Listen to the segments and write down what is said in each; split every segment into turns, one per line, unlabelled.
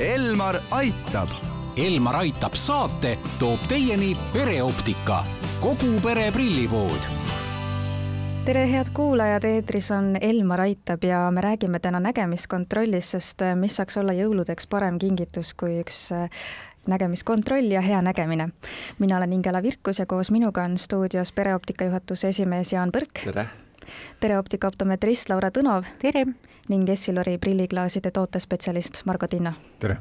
Elmar aitab.
Elmar aitab saate toob teieni pereoptika, kogu pere prillipood
tere, head kuulajad, eetris on Elmar Aitab ja me räägime täna nägemiskontrollist, sest mis saaks olla jõuludeks parem kingitus kui üks nägemiskontroll ja hea nägemine. mina olen Ingela Virkus ja koos minuga on stuudios pereoptika juhatuse esimees Jaan Põrk.
tere!
Pereoptika optometrist Laura Tõnov.
tere!
ning Essilori prilliklaaside tootespetsialist Margo Tinna.
tere!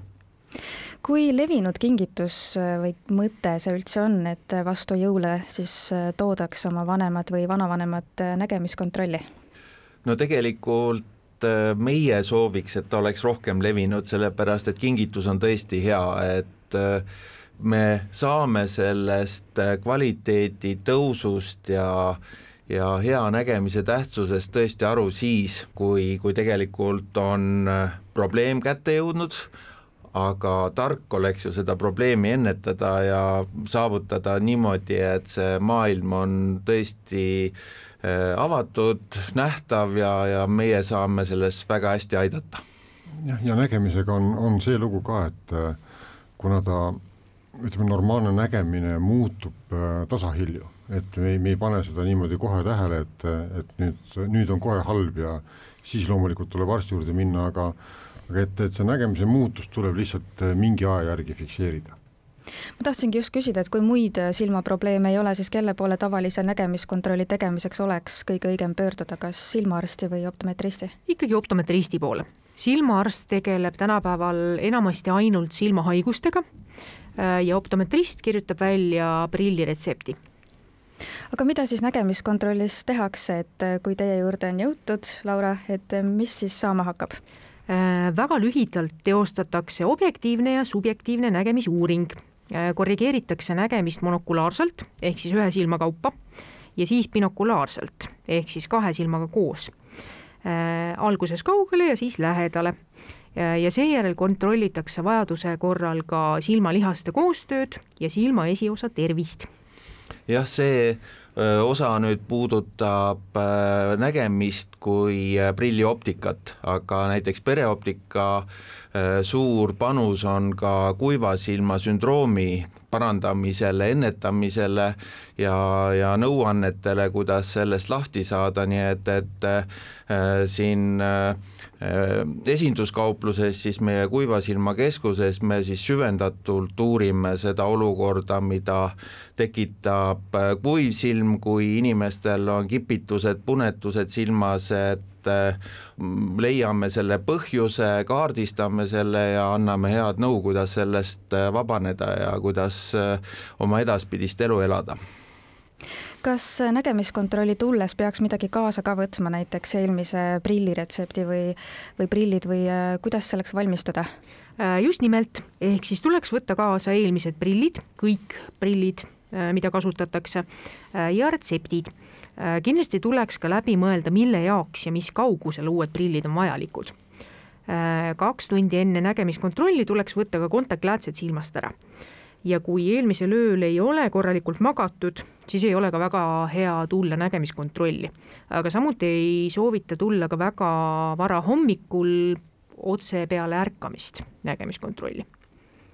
kui levinud kingitus või mõte see üldse on, et vastu jõule siis toodaks oma vanemad või vanavanemad nägemiskontrolli?
no tegelikult äh, meie sooviks, et ta oleks rohkem levinud, sellepärast et kingitus on tõesti hea, et äh, me saame sellest äh, kvaliteedi tõusust ja ja hea nägemise tähtsusest tõesti aru siis, kui, kui tegelikult on probleem kätte jõudnud, aga tark oleks ju seda probleemi ennetada ja saavutada niimoodi, et see maailm on tõesti äh, avatud, nähtav ja, ja meie saame selles väga hästi aidata.
jah, ja nägemisega on, on see lugu ka, et äh, kuna ta ütleme, normaalne nägemine muutub äh, tasahilju, et me ei, me ei pane seda niimoodi kohe tähele, et, et nüüd, nüüd on kohe halb ja siis loomulikult tuleb arsti juurde minna, aga aga et, et see nägemise muutus tuleb lihtsalt äh, mingi aja järgi fikseerida
ma tahtsingi just küsida, et kui muid äh, silmaprobleeme ei ole, siis kelle poole tavalise nägemiskontrolli tegemiseks oleks kõige õigem pöörduda, kas silmaarsti või optometristi?
ikkagi optometristi poole. silmaarst tegeleb tänapäeval enamasti ainult silmahaigustega äh, ja optometrist kirjutab välja prilliretsepti
aga mida siis nägemiskontrollis tehakse, et kui teie juurde on jõutud, Laura, et mis siis saama hakkab?
Äh, väga lühidalt teostatakse objektiivne ja subjektiivne nägemisuuring. Äh, korrigeeritakse nägemist monokulaarselt ehk siis ühe silma kaupa ja siis binokulaarselt ehk siis kahe silmaga koos. Äh, alguses kaugele ja siis lähedale ja seejärel kontrollitakse vajaduse korral ka silmalihaste koostööd ja silma esiosa tervist.
Jah, see osa nüüd puudutab nägemist kui prillioptikat, aga näiteks pereoptika suur panus on ka kuiva silma sündroomi parandamisele, ennetamisele ja, ja nõuannetele, kuidas sellest lahti saada, nii et, et äh, siin äh, esinduskaupluses siis meie Kuiva Silma keskuses me siis süvendatult uurime seda olukorda, mida tekitab kuiv silm, kui inimestel on kipitused, punetused silmas, et leiame selle põhjuse, kaardistame selle ja anname head nõu, kuidas sellest vabaneda ja kuidas oma edaspidist elu elada
kas nägemiskontrolli tulles peaks midagi kaasa ka võtma, näiteks eelmise prilliretsepti või, või prillid või äh, kuidas selleks valmistuda?
Äh, just nimelt, ehk siis tuleks võtta kaasa eelmised prillid, kõik prillid, äh, mida kasutatakse ja retseptid. kindlasti tuleks ka läbi mõelda, mille jaoks ja mis kaugusel uued prillid on vajalikud. kaks tundi enne nägemiskontrolli tuleks võtta ka kontaktläätsed silmast ära ja kui eelmisel ööl ei ole korralikult magatud, siis ei ole ka väga hea tulla nägemiskontrolli. aga samuti ei soovita tulla ka väga vara hommikul otse peale ärkamist nägemiskontrolli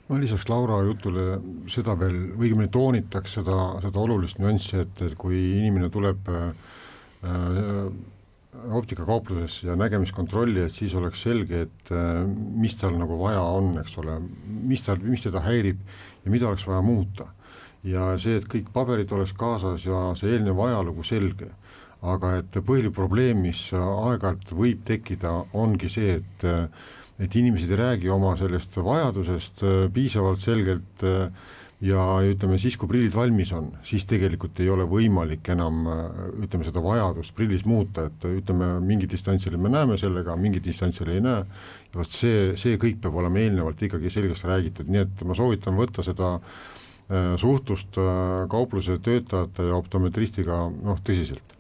ma lisaks Laura jutule seda veel, õigemini toonitaks seda, seda olulist nüanssi, et, et kui inimene tuleb äh, optikakaupluses ja nägemiskontrolli, et siis oleks selge, et äh, mis tal nagu vaja on, eks ole, mis tal, mis teda häirib ja mida oleks vaja muuta. ja see, et kõik paberid oleks kaasas ja see eelnev ajalugu selge, aga et põhiline probleem, mis aeg-ajalt võib tekkida, ongi see, et et inimesed ei räägi oma sellest vajadusest äh, piisavalt selgelt äh, ja ütleme siis, kui prillid valmis on, siis tegelikult ei ole võimalik enam ütleme seda vajadust prillis muuta, et ütleme mingi distantsil me näeme sellega, mingi distantsil ei näe. ja vot see, see kõik peab olema eelnevalt ikkagi selgeks räägitud, nii et ma soovitan võtta seda äh, suhtlust äh, kaupluse töötajate ja optometristiga noh, tõsiselt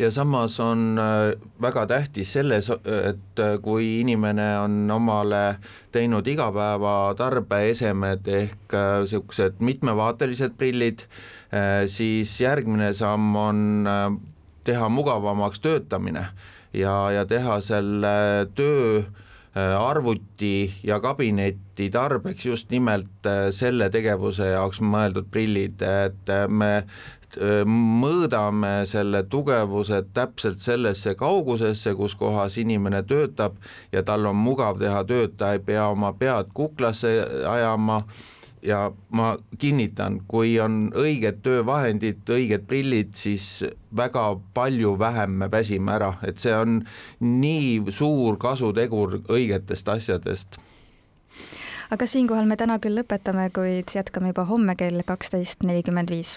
ja samas on äh, väga tähtis selles, et äh, kui inimene on omale teinud igapäevatarbeesemed ehk niisugused äh, mitmevaatelised prillid, siis järgmine samm on teha mugavamaks töötamine ja, ja teha selle töö arvuti ja kabineti tarbeks just nimelt selle tegevuse jaoks mõeldud prillid, et me mõõdame selle tugevuse täpselt sellesse kaugusesse, kus kohas inimene töötab ja tal on mugav teha tööd, ta ei pea oma pead kuklasse ajama. Ja ma kinnitan, kui on õiged töövahendid, õiged prillid, siis väga palju vähem me väsime ära, et see on nii suur kasutegur õigetest asjadest.
Aga siinkohal me täna küll lõpetame, kuid jätkame juba homme kell kaksteist nelikümmend viis.